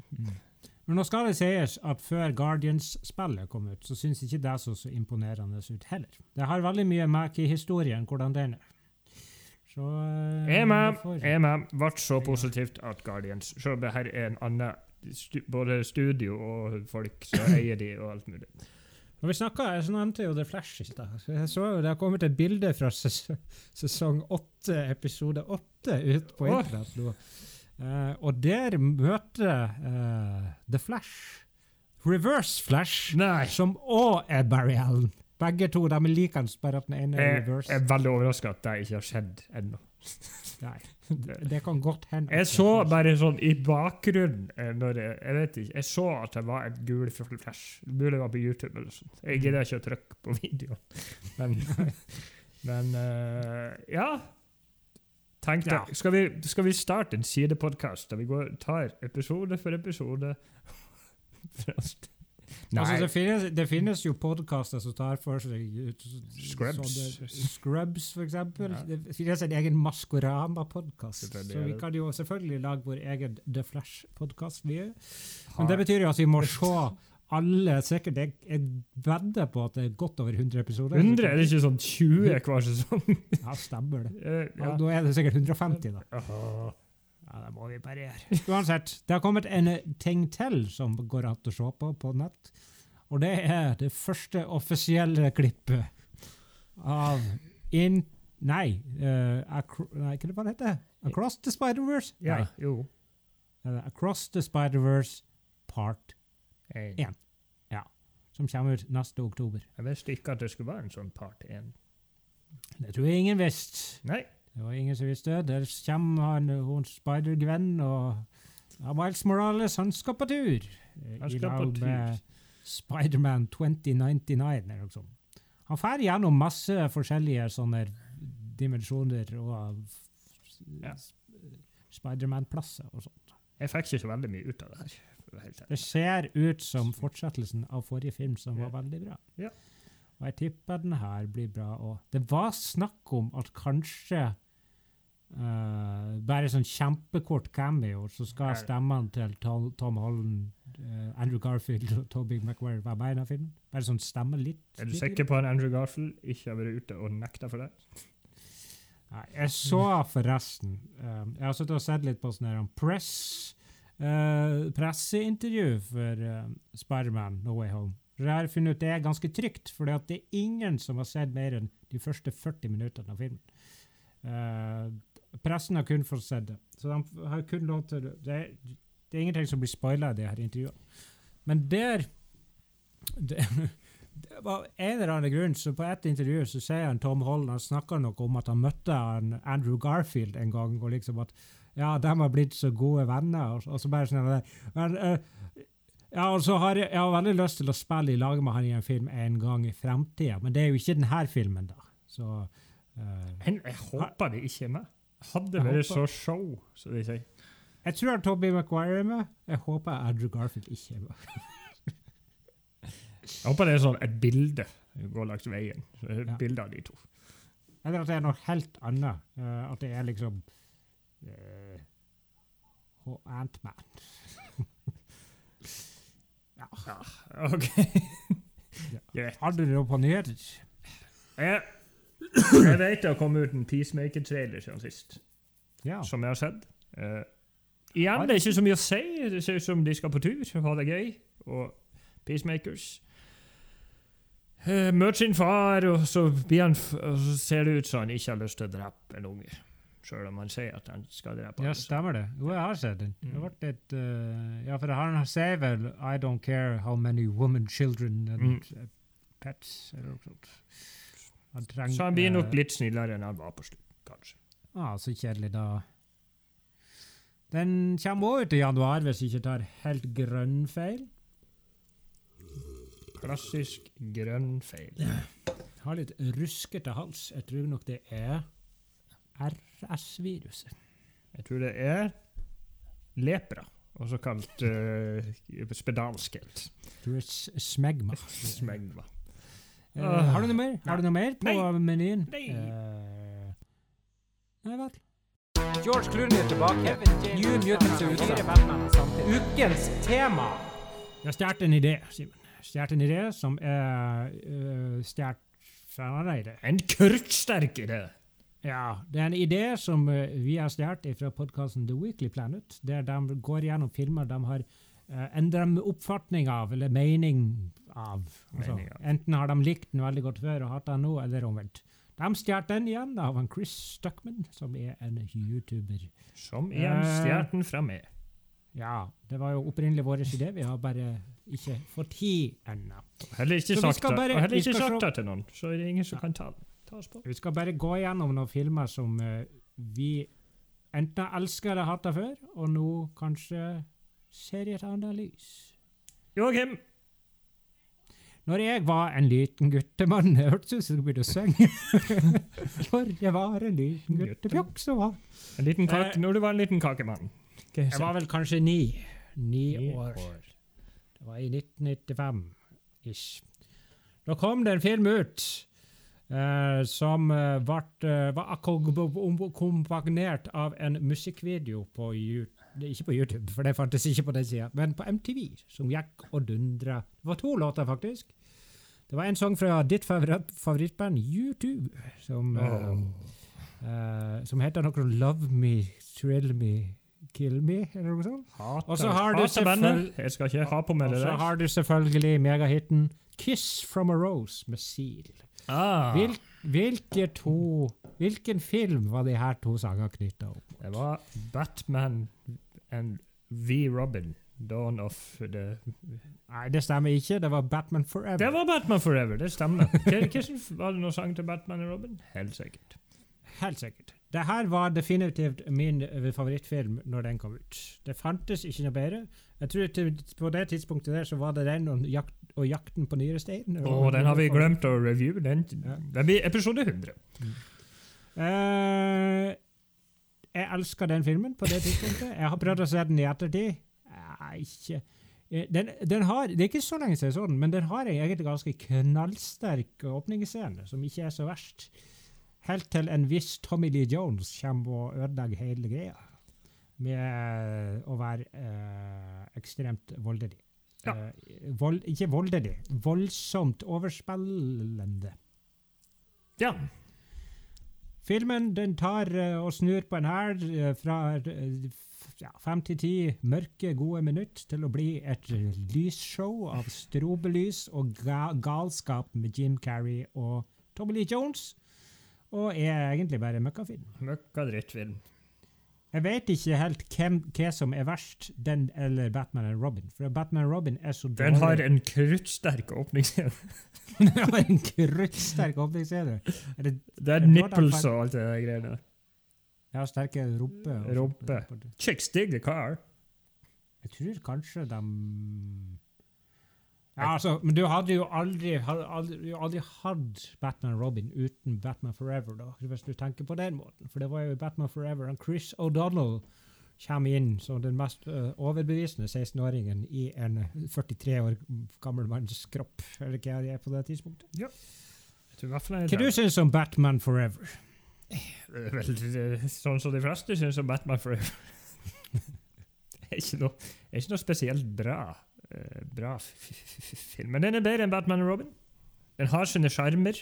Men nå skal det sies at før Guardians-spillet kom ut, så syns ikke det så så imponerende ut heller. Det har veldig mye med i historien, hvordan den er. Så Jeg er med. Jeg er med. Ble så positivt at Guardians Selv om det her er en annen stu, både studio og folk som eier de og alt mulig. Når vi snakket, så nevnte jo The Flash i stad. Jeg så jo det har kommet et bilde fra ses sesong åtte, episode åtte, ut på internett nå. Uh, og der møter uh, The Flash Reverse Flash, Nei. som òg er Barry Allen. Begge to de er likende, bare at den ene er Jeg er veldig overraska at det ikke har skjedd ennå. Nei, det, kan godt hende. Jeg så bare sånn i bakgrunnen eh, når jeg, jeg vet ikke, jeg så at det var et gul flash. Mulig det var på YouTube eller sånt. Jeg gidder ikke å trykke på videoen. Men, men eh, ja. Tenk Ja. Skal, vi, skal vi starte en sidepodkast der vi går, tar episode for episode? Altså, det, finnes, det finnes jo podkaster som tar for seg Scrubs. Det, Scrubs, for eksempel. Ja. Det finnes en egen Maskorama-podkast. Så vi kan jo selvfølgelig lage vår egen The Flash-podkast. Men det betyr jo at vi må se alle sikkert Jeg, jeg vedder på at det er godt over 100 episoder. 100? Er det ikke sånn 20 hver sesong? Ja, stemmer det. Eh, Ja. Da er det sikkert 150, da. Åh. Ja, det må vi bare gjøre. Uansett, det har kommet en ting til som går an å se på på nett. Og det er det første offisielle klippet av In... Nei, uh, acro, nei hva heter det? Across the Spider-Verse? Ja, Nei, jo. Uh, Across the Spider-Verse Part, 1. Ja. som kommer ut neste oktober. jeg visste ikke at det skulle være en sånn part 1. Det tror jeg ingen visste. Nei. Det var ingen som visste. Der kommer han, hun Spider-Gwen og Miles Morales. Han skal på tur. eh, I lag med Spiderman 2099 eller noe sånt. Han drar gjennom masse forskjellige sånne dimensjoner og Ja. Spiderman-plasser og sånt. Jeg fikk ikke så veldig mye ut av det her. Det ser ut som fortsettelsen av forrige film, som var veldig bra. Ja. Og jeg tipper den her blir bra òg. Det var snakk om at kanskje eh, bare sånn kjempekort cameo, så skal stemmene til Tom, Tom Holland, uh, Andrew Garfield og Toby McWare være med i den filmen. Bare sånn stemme litt. Er du sikker på at Andrew Garfield ikke har vært ute og nekta for det? Nei, jeg så forresten uh, Jeg har sittet og sett litt på sånn her press presseintervju for uh, Spiderman No Way Home. Jeg har funnet ut det er ganske trygt, for det er ingen som har sett mer enn de første 40 minuttene av filmen. Eh, pressen har kun fått sett det, så de har kun lov til det. er, det er ingenting som blir spoila i det her intervjuet. Men der det, det var en eller annen grunn, så på et intervju så sier han Tom Holland han snakker noe om at han møtte han Andrew Garfield en gang, og liksom at ja, de har blitt så gode venner, og, og så bare sånn. Men, uh, ja, og så har jeg, jeg har veldig lyst til å spille i lag med han i en film en gang i fremtida, men det er jo ikke denne filmen, da. Så uh, Men jeg håper det ikke er med. Hadde vært så show, som de sier. jeg tror Toby Maguire er med. Jeg håper Andrew Garfield ikke er med. Jeg håper det er sånn et bilde går langs veien. Et Ja. bilde av de to. Eller at det er noe helt annet. Uh, at det er liksom uh, Ant-Man. ja. OK. Ja. Har du noe på nyheter? Eh, Jeg vet det har kommet ut en Peacemaker-trailer siden sist, Ja. som jeg har sett. Uh, igjen, det er ikke så mye å si. Det ser ut som de skal på tur ha det gøy. Og Peacemakers uh, møter sin far, og så, han, og så ser det ut som han ikke har lyst til å drepe en unge. Sjøl om han sier at han skal drepe Ja, stemmer det. Jo, jeg har sett den. Det ble litt uh, Ja, for han sier vel I don't care how many women, children and Mm. pets eller noe sånt. Han trenger Så han blir nok eh, litt snillere enn han var på slutt, kanskje. Ja, så kjedelig, da. Den kommer òg ut i januar, hvis jeg ikke tar helt grønn feil. Klassisk grønn feil. Har litt ruskete hals. Jeg tror nok det er RS-viruset. Jeg tror det er lepra, også kalt uh, spedalskhet. Jeg er smegma. Smegma. Eh, har du noe mer? Har du noe mer på Nei. menyen? Nei. Uh, nei vel. George Clooney er tilbake. New Mutants er ute. Ukens tema. Jeg stjal en idé, Simen. Stjålet en idé som er uh, stjålet fra en annen idé. En kruttsterk idé! Ja, det er en idé som uh, vi har stjålet fra podkasten The Weekly Planet, der de går gjennom filmer de har uh, endret oppfatning av, eller mening av. Altså, enten har de likt den veldig godt før og hatt den nå, eller omvendt. De stjal den igjen av en Chris Stuckman, som er en YouTuber. Som igjen Eh. stjal den fra meg. Ja, det var jo opprinnelig vår idé, vi har bare ikke fått tid ennå. Heller ikke sagt det bare- heller ikke sagt det til noen, så er det ingen som kan ta, ta oss på. Vi skal bare gå gjennom noen filmer som uh, vi enten har elsket eller hatt det før, og nå kanskje ser i et annet lys. Når jeg var en liten guttemann Jeg hørtes ut som du begynte å synge. Når jeg var en liten guttepjokk, så var En liten kake, Eh. når du var en liten kakemann. Okay, Jeg var vel kanskje ni. Ni Ni år. Det var i 1995-ish. Da kom det en film ut eh, som eh, vart, eh, var akko- kompagnert av en musikkvideo på YouTube. Ikke på YouTube, for det fantes ikke på den sida, men på MTV, som gikk og dundra. Det var to låter, faktisk. Det var en sang fra ditt favoritt, favorittband, YouTube, som, oh. uh, uh, som heter noe Love Me, Thrill Me, Kill Me, eller noe sånt. Og så har har du selvfølgelig megahiten Kiss from a Rose med Seal. Ah, Hvil, hvilke to Hvilken film var de her to sangene knytta opp? mot? det var Batman and V. Robin. Dawn of the Nei, det stemmer ikke. Det var Batman Forever. Det var Batman Forever, det stemmer. Hvordan var det noen sang til Batman og Robin? Helt sikkert. Helt sikkert. Det her var definitivt min eh, favorittfilm når den kom ut. Det fantes ikke noe bedre. Jeg tror til, På det tidspunktet der så var det den og, jakt, og 'Jakten på nyresteinen'. Og den har vi glemt å review. Den, Ja. den blir episode 100. Eh, jeg elsker den filmen på det tidspunktet. Jeg har prøvd å se den i ettertid. Ikke eh, den, den har, Det er ikke så lenge siden jeg så den, men den har en egentlig ganske knallsterk åpningsscene, som ikke er så verst. Helt til en viss Tommy Lee Jones kommer og ødelegger hele greia. Med å være eh, ekstremt voldelig. Ja. Eh, vold, ikke voldelig, voldsomt overspillende. Ja. Filmen den tar eh, og snur på en hæl eh, fra eh, ja, fem til ti mørke, gode minutter til å bli et lysshow av strobelys og ga galskap med Jim Carrey og Tommy Lee Jones. Og er egentlig bare møkkafilm. Møkka drittfilm. Jeg vet ikke helt hvem, hva som er verst, den eller Batman og Robin. For Batman og Robin er så dårlig. Den har en kruttsterk åpningsscene. Den har en kruttsterk åpningsscene. Er det Det er nipples og alt det der greiene. ja, sterke rumpe? Rumpe. Chicks dig the car. Jeg tror kanskje de Ja, altså, men du hadde jo aldri, hadde aldri, aldri hatt Batman Robin uten Batman Forever, da, hvis du tenker på den måten. For det var jo Batman Forever. Og Chris O'Donnell kommer inn som den mest uh, overbevisende 16-åringen i en 43 år gammel manns kropp. Eller hva det er på det tidspunktet. Hvert Hva du syns om Batman Forever? Er vel eh, sånn som de fleste syns om Batman Forever. det er ikke noe, det er ikke noe spesielt bra, eh, bra f- f- film. Men den er bedre enn Batman og Robin. Den har sine sjarmer.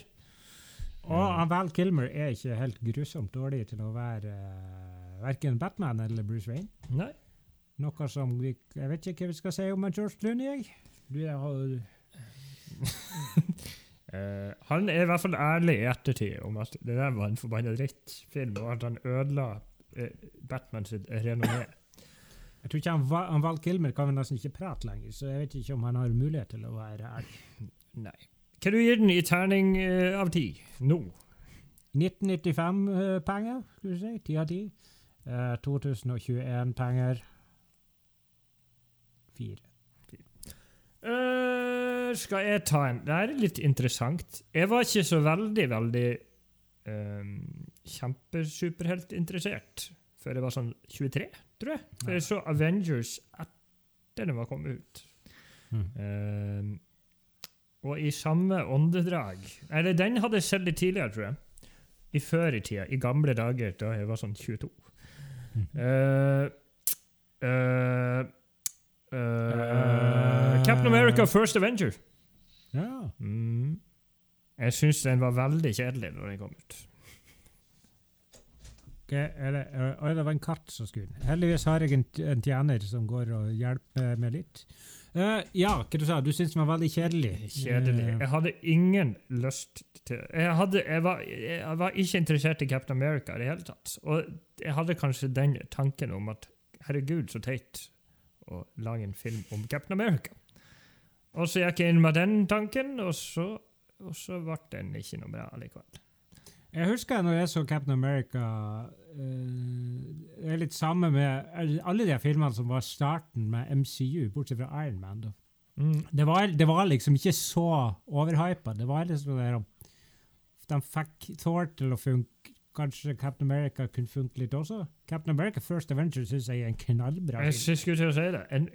Og Val Kilmer er ikke helt grusomt dårlig til å være uh, verken Batman eller Bruce Wayne. Nei. Noe som vi, Jeg vet ikke hva vi skal si om George Clooney. jeg. Du har uh, han er i hvert fall ærlig i ettertid om at det der var en forbanna drittfilm, og at han ødela uh, Batman sitt renommé. Jeg tror ikke han, han Val Kilmer kan vel nesten ikke prate lenger, så jeg vet ikke om han har mulighet til å være ærlig. Nei. Hva du gir den i terning uh, av ti nå? 1995-penger, skulle du si. 10 av 10. Uh, 2021-penger 4. Uh, skal jeg ta en Det er litt interessant. Jeg var ikke så veldig, veldig uh, kjempesuperheltinteressert før jeg var sånn 23, tror jeg. For jeg så Avengers etter den var kommet ut. Mm. Um, og i samme åndedrag Eller den hadde jeg sett litt tidligere, tror jeg. I før i tida. I gamle dager, da jeg var sånn 22. Mm. Uh, uh, uh, Captain America First Avenger. Ja. Mm. Jeg syns den var veldig kjedelig når den kom ut. Ok, er det, er, det var en katt som skulle. Heldigvis har jeg en, en tjener som går og hjelper meg litt. Uh, ja, hva du sa du? syntes den var veldig kjedelig? Kjedelig. Uh, Jeg hadde ingen lyst til Jeg, hadde, jeg, var, jeg var ikke interessert i Captain America i det hele tatt. Og jeg hadde kanskje den tanken om at herregud, så teit å lage en film om Captain America. Og så gikk jeg inn med den tanken, og så, og så ble den ikke noe bra likevel. Jeg husker når jeg så Captain America eh, Det er litt samme med alle de filmene som var starten med MCU, bortsett fra Iron Man. Mm. Det var, det var liksom ikke så overhypa. Det var liksom det De fikk Thor til å funke. Kanskje Captain America kunne funke litt også. Captain America First Avenger syns jeg er en knallbra Jeg film. synes- skulle til å si det. En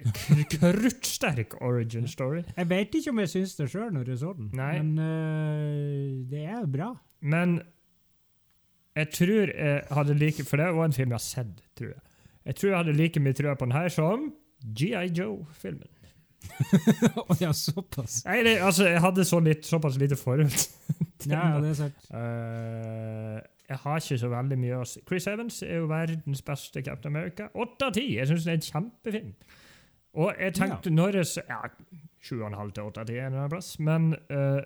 kruttsterk origin story. Jeg vet ikke om jeg syns det sjøl når jeg så den, Nei. men uh, det er bra. Men jeg tror jeg hadde like For det var en film jeg har sett, tror jeg. Jeg tror jeg hadde like mye trua på den her som GI Joe-filmen. Å ja, såpass. Nei, det, altså, jeg hadde så litt, såpass lite forhold. Ja, ja, det er sant. Uh, jeg har ikke så veldig mye å si. Chris Evans er jo verdens beste Captain America. Åtte av ti! Jeg syns det er en kjempefilm. Og jeg tenkte når jeg Ja, sju og en halv til åtte av ti er en eller annen plass. Men uh,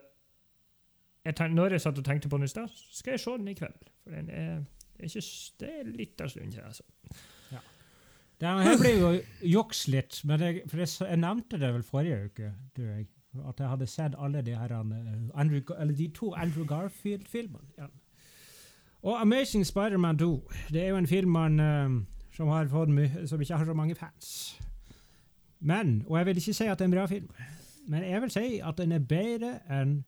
jeg tenkte, når jeg satt og tenkte på den i stad, skal jeg se den i kveld. For den er, det er, ikke, det er litt av stund siden. Altså. Det her blir jo juks litt, men jeg, for jeg, jeg nevnte det vel forrige uke, tror jeg. At jeg hadde sett alle de her eh, Andrew, de to Andrew Garfield-filmene. Ja. Og Amazing Spider-Man 2 det er jo en film man, eh, som, som ikke har så mange fans. Men, og jeg vil ikke si at det er en bra film, men jeg vil si at den er bedre enn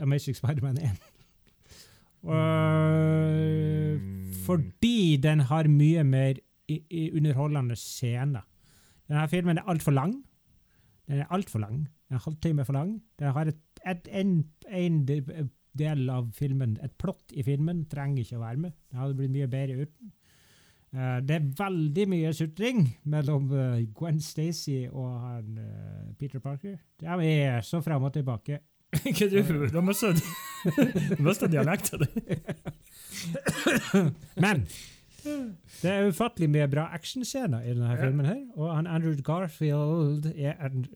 Amazing Spider-Man 1. Mm. fordi den har mye mer i, i underholdende scener. Denne filmen er altfor lang. Den er altfor lang. En halvtime for lang. Den har et, et, en, en del av filmen, et plott i filmen, trenger ikke å være med. Den hadde blitt mye bedre uten. Uh, det er veldig mye sutring mellom uh, Gwen Stacy og han, eh, Peter Parker. De er så fram og tilbake. Ikke du? Har du mista dialekta di. Men det er ufattelig mye bra actionscener i denne Ja. filmen. her, Og han Andrew Garfield er en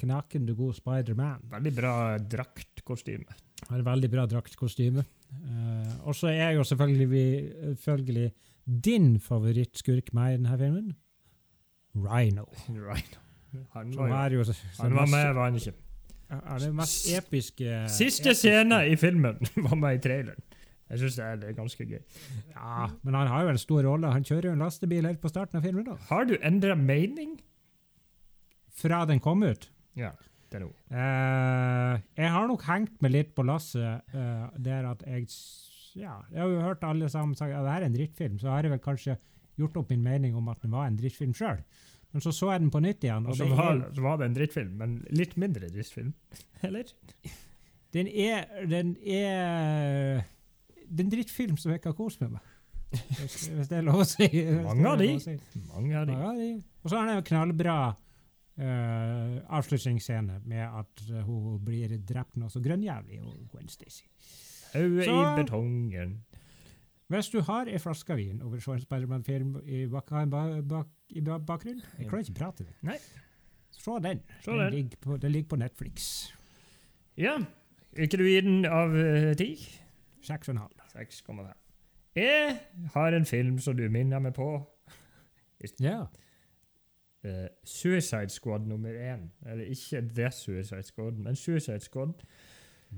knakende god Spider-Man. Veldig bra draktkostyme. Har veldig bra draktkostyme. Uh, og så er jo selvfølgelig, vi, selvfølgelig din favorittskurk med i denne filmen. Rhino. Rhino. Han var, jo han var med, var han ikke? Er det mest episke Siste episke- scene i filmen var med i traileren. Jeg syns det det er ganske gøy. Ja, men han har jo en stor rolle. Han kjører jo en lastebil helt på starten av filmen. da. Har du endra mening? Fra den kom ut. Ja, det er noe. Uh, jeg har nok hengt meg litt på lasset uh, der at jeg Ja, jeg har jo hørt alle sammen si at det her er en drittfilm, så har jeg vel kanskje gjort opp min mening om at den var en drittfilm sjøl. Men så så jeg den på nytt igjen, og Og så det var, er, så var det en drittfilm, men litt mindre drittfilm. Eller? den er Den er Det er en drittfilm som jeg ikke har kost meg med. Hvis, hvis det er lov å si. Mange av de. si. Mange av de. De. Og så har den en knallbra uh, avslutningsscene med at eh, hun blir drept noe så grønnjævlig, Gwen Stacy. Øyet i betongen. Hvis du har ei flaske vin over så en Spiderman-film i, bak bak i bakgrunnen Jeg klarer ikke å prate. Nei. Se den. Den, den. Ligger på, den ligger på Netflix. Ja. Ikke du gi den av eh, ti? Seks og en halv. 6,5. Jeg har en film som du minner meg på. Ja. Uh, Suicide Squad nummer én. Eller ikke The Suicide Squad, men Suicide Squad.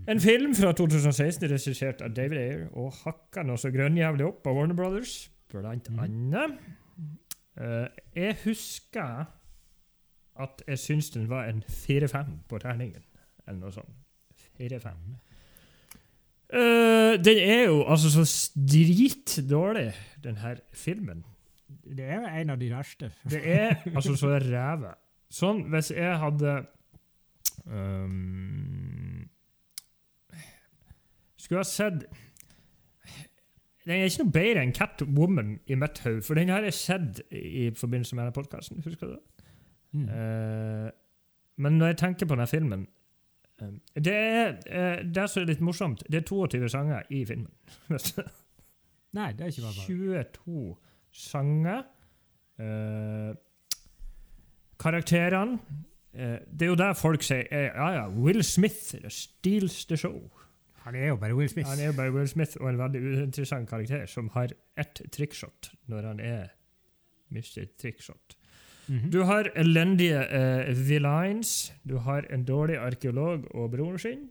En film fra 2016 regissert av David Ayer og hakka noe så grønnjævlig opp av Warner Brothers, blant mm. annet. Uh, jeg husker at jeg syns den var en 4-5 på terningen, eller noe sånt. 4-5. Eh, den er jo altså så dritdårlig, den her filmen. Det er en av de verste. Det er altså så ræva. Sånn, hvis jeg hadde um, Skulle ha sett Den er ikke noe bedre enn Catwoman i mitt hode, for den har jeg sett i forbindelse med denne podkasten. Husker du det? Mm. Uh, men når jeg tenker på denne filmen eh, Det er uh, det som er litt morsomt. Det er 22 sanger i filmen. Nei, det er ikke bare bare. 22 sanger. Uh, karakterene Det er jo der folk sier ja, ja, Will Smith steals the show. Han er jo bare Will Smith. Han er jo bare Will Smith og en veldig uinteressant karakter som har ett trickshot når han er Mr. Trickshot. Mhm. Du har elendige eh, villains. Du har en dårlig arkeolog og broren sin.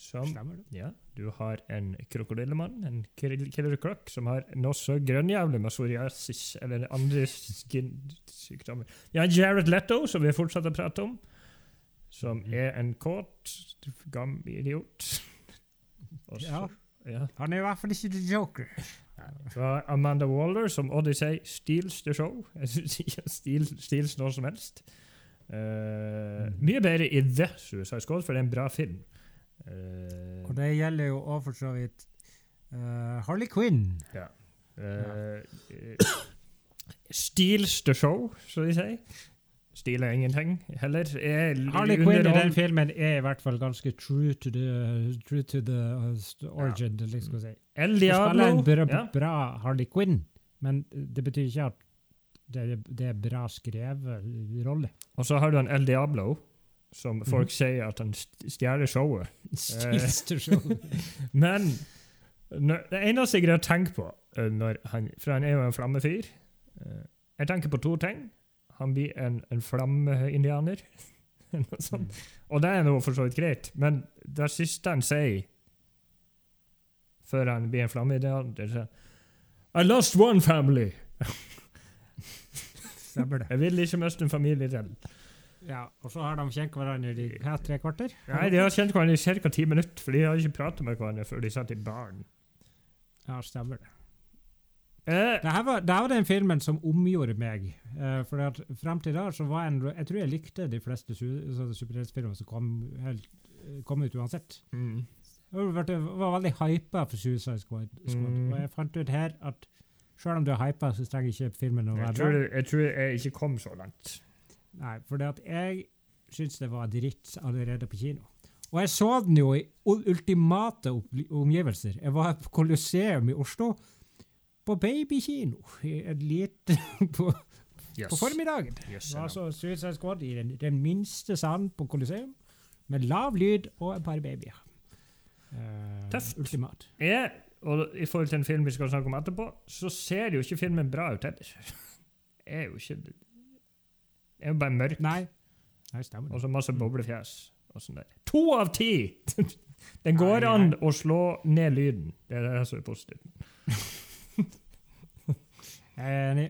Som Stemmer det. ja, du har en krokodillemann, en killer croc, som har noe så grønnjævlig med psoriasis eller andre skin-sykdommer. Ja, Jared Letto, som vi fortsatt har pratet om, som Mhm. er en kåt, gammel idiot. Også, Ja. ja. Han er i hvert fall ikke The Joker. Fra Amanda Waller, som Odyssey sier, steals the show. Jeg synes ikke steals noe som helst. Mhm. Mye bedre i The Suicide Squad, for det er en bra film. Uh, Og det gjelder jo òg for så vidt uh, Harley Quinn. Ja. Eh, steals the show, som de sier. Stiler ingenting heller. Er Harley Quinn i den filmen er i hvert fall ganske true to the, true to the uh, origin. Ja. liksom si. El Hun spiller en Diablo. bra, Ja. bra Harley Quinn, men det betyr ikke at det det er bra skrevet rolle. Og så har du en El Diablo, som folk mm. sier at han st- stjeler showet. Stilste showet. Men når, det eneste jeg greier å tenke på eh, når han, For han er jo en flammefyr. eh, Jeg tenker på to ting. Han blir en, en flammeindianer. Noe. Og det er nå for så vidt greit, men det siste han sier før han blir en flammeindianer det er sånn, I lost one family! Jeg vil ikke miste en familie til. Ja, og så har de kjent hverandre i her tre kvarter? Nei, De har kjent hverandre i ca. ti minutter, for de har ikke pratet med hverandre før de satt i baren. Ja, stemmer det. Eh, Det her var, det her var den filmen som omgjorde meg. Uh, for at frem til da så var jeg en, Jeg tror jeg likte de fleste su- superheltfilmer som kom, helt, eh, kom ut uansett. mm. Jeg var, var veldig hypa for Suicide Squad. Squad. Mm. Og jeg fant ut her at selv om du er hypa, så trenger ikke filmen å være tror, bra. jeg tror jeg ikke kom så langt. Nei, for det at jeg syns det var dritt allerede på kino. Og jeg så den jo i ultimate omgivelser. Jeg var på Colosseum i Oslo, på babykino, et lite på, på formiddagen. Yes, Det var så Suicide Squad i den, den minste salen på Colosseum, med lav lyd og et par babyer. Uh, Tøft. Ultimat. jeg, og I forhold til en film vi skal snakke om etterpå, så ser jo ikke filmen bra ut heller. er jo ikke Det er jo bare mørk, Nei. Nei, stemmer og så masse boblefjes. og sånn der. To av ti! Den går Nei, an å slå ned lyden. Det er det som er positivt. Jeg er enig.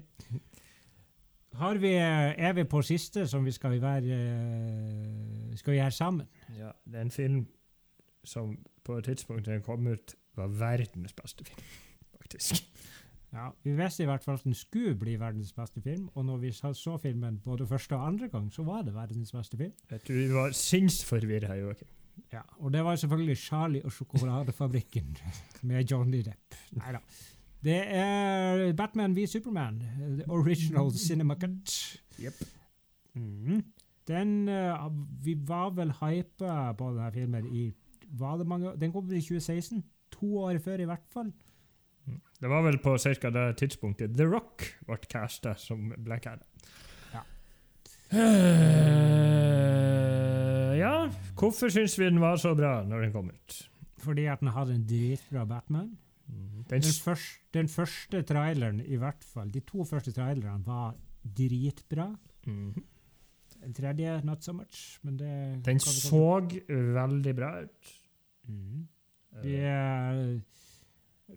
Vi, er vi på siste som vi skal være eh, Skal gjøre sammen? Ja, det er en film som på et tidspunkt da den kom ut, var verdens beste film. Faktisk. Ja, Vi visste i hvert fall at den skulle bli verdens beste film, og når vi så, så filmen både første og andre gang, så var det verdens beste film. Jeg tror vi var sinnsforvirra, Joakim. Ja, Og det var selvfølgelig Charlie og sjokoladefabrikken med Johnny Depp. Nei da. Det er Batman v Superman, the original cinema cut. Jep. Mm. Den uh, Vi var vel hypa på denne filmen i var det mange Den kom i 2016. To år før, i hvert fall. Det var vel på ca. det tidspunktet The Rock ble casta som Black Adam. Ja. Uh, ja, hvorfor syns vi den var så bra når den kom ut? Fordi at den hadde en dritbra Batman. Den, Den, først, den første traileren, i hvert fall, de to første trailerne var dritbra. Mhm. Den tredje not so much, men det den så veldig bra ut. Eh, Vi, eh,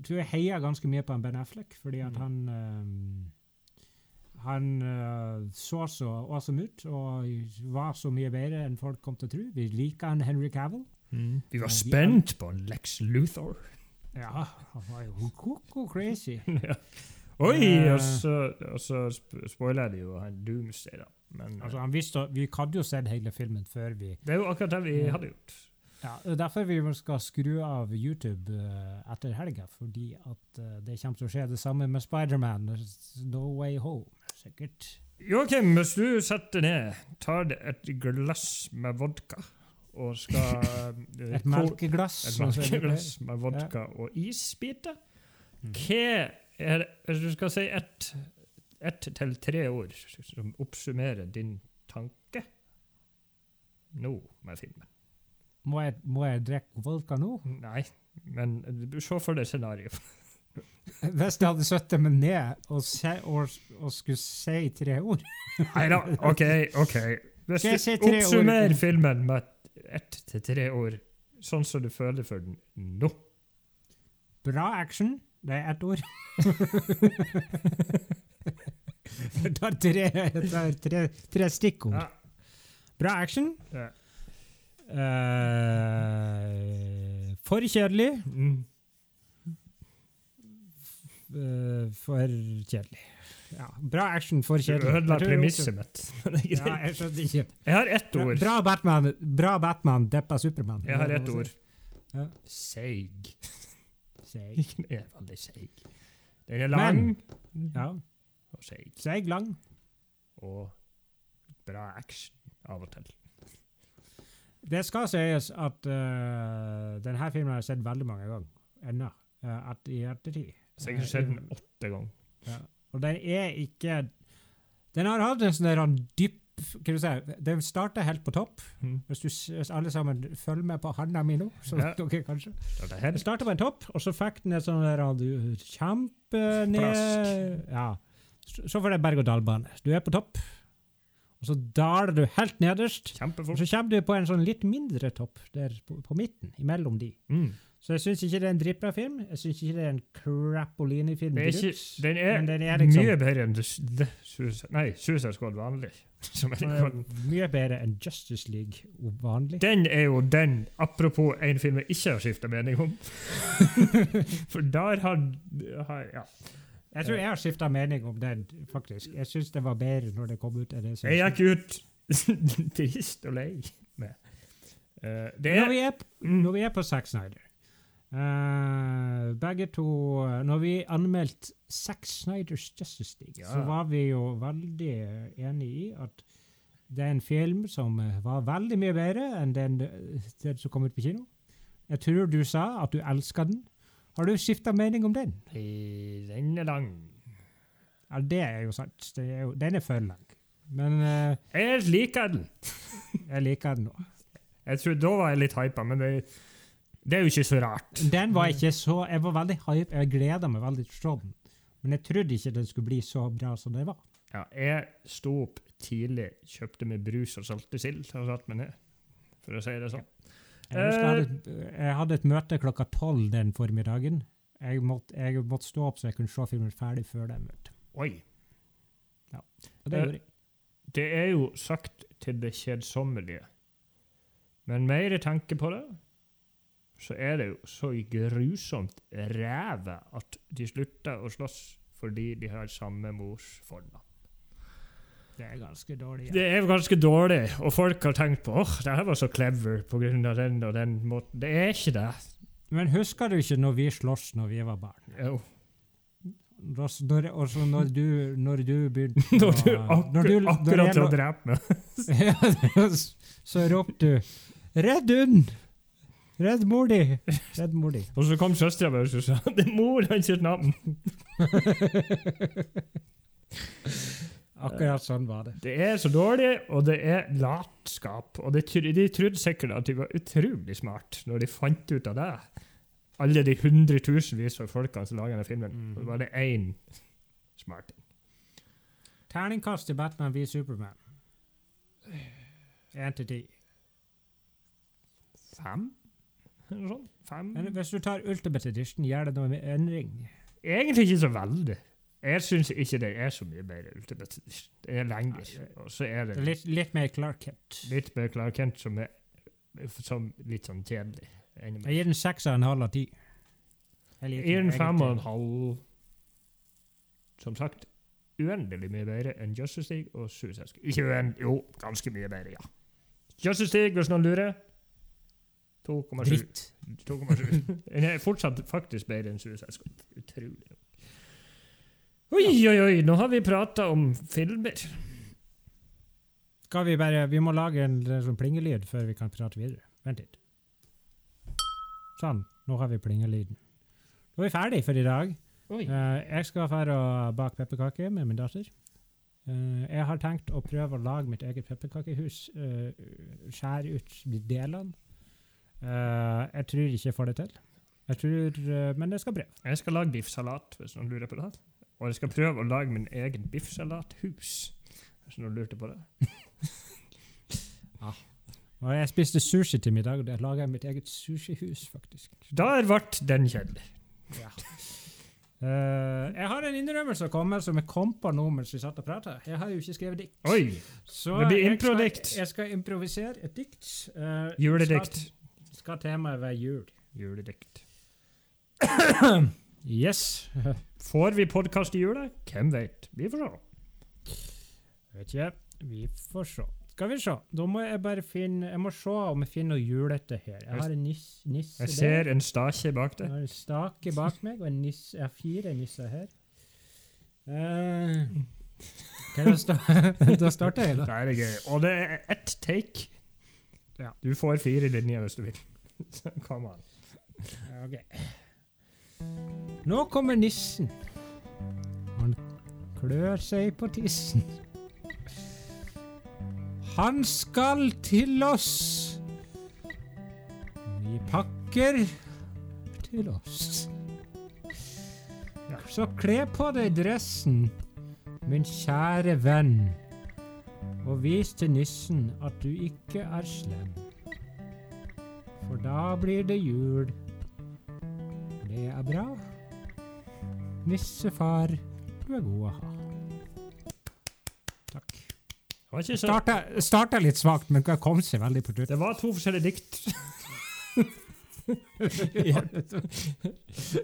tror jeg heier ganske mye på Ben Affleck, fordi at Mm. han um, Han uh, så så awesome ut og var så mye bedre enn folk kom til å tro. Vi liker han Henry Cavill. Mm. Vi var spent på Lex Luthor. Ja, han var jo koko crazy. ja. Oi! Eh. Og så, og så sp- spoiler de jo han Doomsday, da. Men Altså, eh, han visste, vi hadde jo sett hele filmen før vi det er jo akkurat det vi Ja. hadde gjort. Ja, Derfor vi skal skru av YouTube uh, etter helga, fordi at uh, det kommer til å skje det samme med Spiderman. No Way Home, sikkert. Joakim, hvis du setter ned, tar et glass med vodka og skal eh, Et melkeglass. et melkeglass med vodka og isbiter. Mm. Hva er Hvis du skal si ett et til tre ord som oppsummerer din tanke Nå med filmen. Må jeg, må jeg drikke vodka nå? Nei, men se for deg scenarioet. Hvis jeg hadde satt meg ned og, se, og, og skulle si tre ord Nei da, OK. ok. Hvis du si tre ord? oppsummerer filmen med ett til tre ord, sånn som du føler for den nå Bra action, det er ett ord. Jeg tar tre, tar tre, tre stikkord. Ja. Bra action. Ja. Uh, for kjedelig. Mm. Uh, for kjedelig. Ja, bra action, for Du kjedelig. ødela premisset mitt. Men Ja, jeg skjønte ikke. Jeg har ett ord. Bra Batman, bra Batman deppa Supermann. Jeg har ett ord. Ja. Seig. Seig. Den er veldig seig. Den er lang Ja, og seig. seig lang. Og bra action av og til. Det skal sies at uh, denne filmen har jeg sett veldig mange ganger ennå. Uh, at i ettertid. Sikkert sett den åtte ganger. Ja. Og den er ikke Den har hatt en sånn dyp hva du Den starter helt på topp. Mm. Hvis, du, hvis alle sammen følger med på handa mi nå, så Ja. dere kanskje. Den starter på en topp, og så fikk den et sånn kjempe ned. Ja. Så så får det berg-og-dal-bane. Du er på topp, og så daler du helt nederst. Og så kommer du på en sånn litt mindre topp der på, på midten, imellom de. Mm. Så jeg syns ikke det er en Drippa-film. Jeg syns ikke det er en Crapolini-film. Er den er, den er liksom mye bedre enn The, Suicide, nei, Suicide Squad vanlig. Er, er mye bedre enn Justice League vanlig. den er jo den, apropos en film jeg ikke har skifta mening om. For der har, har Ja. Jeg tror jeg har skifta mening om den, faktisk. Jeg syns det var bedre når det kom ut. enn det som- Jeg gikk ut trist og lei med. Eh, er, Når er vi er, p- når vi er på Zack Snyder eh, Begge to Når vi anmeldte Zack Snyders Justice League, Ja. så var vi jo veldig enige i at det er en film som eh, var veldig mye bedre enn den, eh, den som kom ut på kino. Jeg tror du sa at du elska den. Har du skifta mening om den? I Den er lang. Ja, Det er jo sant. Det er jo, den er for lang. Men uh, Jeg liker den. jeg liker den òg. Jeg tror Da var jeg litt hypa, men det, det er jo ikke så rart. Den var ikke så Jeg var veldig hype. Jeg gleda meg veldig til å se den. Men jeg trodde ikke den skulle bli så bra som det var. Ja, jeg sto opp tidlig, kjøpte meg brus og salte sild og satte meg ned. For å si det sånn. Jeg, jeg, hadde, et- jeg hadde et møte klokka tolv den formiddagen. Jeg måtte, jeg måtte stå opp så jeg kunne se filmen ferdig før det møtet. Oi. Ja, Og det Eh, gjorde jeg. Det er jo sagt til det kjedsommelige. Men mer tenker på det, så er det jo så grusomt ræve at de slutter å slåss fordi de har samme mors fornavn. Det er ganske dårlig. Det er ganske dårlig, og folk har tenkt på åh, det her var så clever av den og den måten. Det er ikke det. Men husker du ikke når vi sloss når vi var barn? Jo. Da Når, og så når du, når du begynte Når du å- akkur når du- når akkurat jeg har lå- drept meg. Ja, så ropte du 'Redd hund!' Redd mor di! Redd mor di. Og så kom søstera vår og sa det er mor hans sitt navn. Akkurat sånn var det. Det er så dårlig, og det er latskap. Og det, de trodde sikkert at de var utrolig smart når de fant ut av det. Alle de hundretusenvis av folkene som lager denne filmen. Og Så var det én smart. Terningkast til Batman v Superman. Én til ti. Fem? Eller sånn. Fem? Men hvis du tar Ultimate Edition, gjør det noe med endring? Egentlig ikke så veldig. Jeg syns ikke det er så mye bedre Ultimate Edition. Det er lenger. Og så er det Litt, litt mer Clark Kent. litt mer Clark Kent som er som litt sånn kjedelig. Jeg gir den seks og en halv av ti. Jeg gir den fem og en halv. Som sagt, uendelig mye bedre enn Justice League og Suicide Squad. Ikke uendelig, jo, ganske mye bedre, ja. Justice League, hvis noen lurer 2,7. Dritt. 2,7. Den er fortsatt faktisk bedre enn Suicide Squad. Utrolig. Oi, oi, oi, nå har vi prata om filmer. Skal vi bare Vi må lage en sånn plingelyd før vi kan prate videre. Vent litt. Sånn. Nå har vi plingelyden. Nå er vi ferdig for i dag. Oi. Eh, jeg skal dra og bake pepperkaker med min datter. Uh, jeg har tenkt å prøve å lage mitt eget pepperkakehus. Uh, skjære ut de delene. Eh, jeg tror ikke jeg får det til. Jeg tror, uh, men jeg skal prøve. Jeg skal lage biffsalat, hvis noen lurer på det. Og jeg skal prøve å lage min egen biffsalathus, hvis noen lurte på det. Og jeg spiste sushi til middag, og der lager jeg mitt eget sushihus, faktisk. Der ble den kjedelig. Ja. Uh, jeg har en innrømmelse å komme som jeg kom på nå mens vi satt og prata. Jeg har jo ikke skrevet dikt. Oi! Så Det blir jeg improdikt. skal- Jeg skal improvisere et dikt. Uh, Juledikt. Skal, skal temaet være jul. Juledikt. Yes. Får vi podkast i jula? Hvem vet? Vi får se. Vet ikke. Vi får se. Skal vi se. Da må jeg bare finne Jeg må se om jeg finner noe julete her. Jeg har en nis, nisse Jeg der. ser en stake bak Jeg det. har en stake bak meg, og en nisse, jeg har fire nisser her. Uh, hva er det da starter jeg, da. Det er gøy. Og det er ett take. Ja. Du får fire linjer hvis du vil. Så Kom an. Ok. Nå kommer nissen. Han klør seg på tissen. Han skal til oss. Vi pakker til oss. Så kle på deg dressen, min kjære venn, og vis til nissen at du ikke er slem. For da blir det jul. Det er bra. Nissefar, du er god å ha. Takk. Det var, ikke så, Starta, starta litt svakt, men kom seg veldig på tur. det var to forskjellige dikt.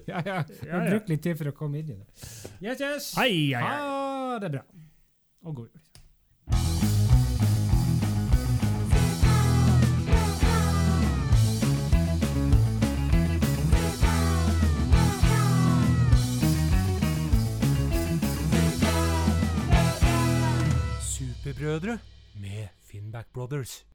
ja, ja. Ja, brukte litt tid for å komme inn i det. Yes, yes. Hei, hei, hei. Ha det bra. Og god jul. Superbrødre med Finnback Brothers.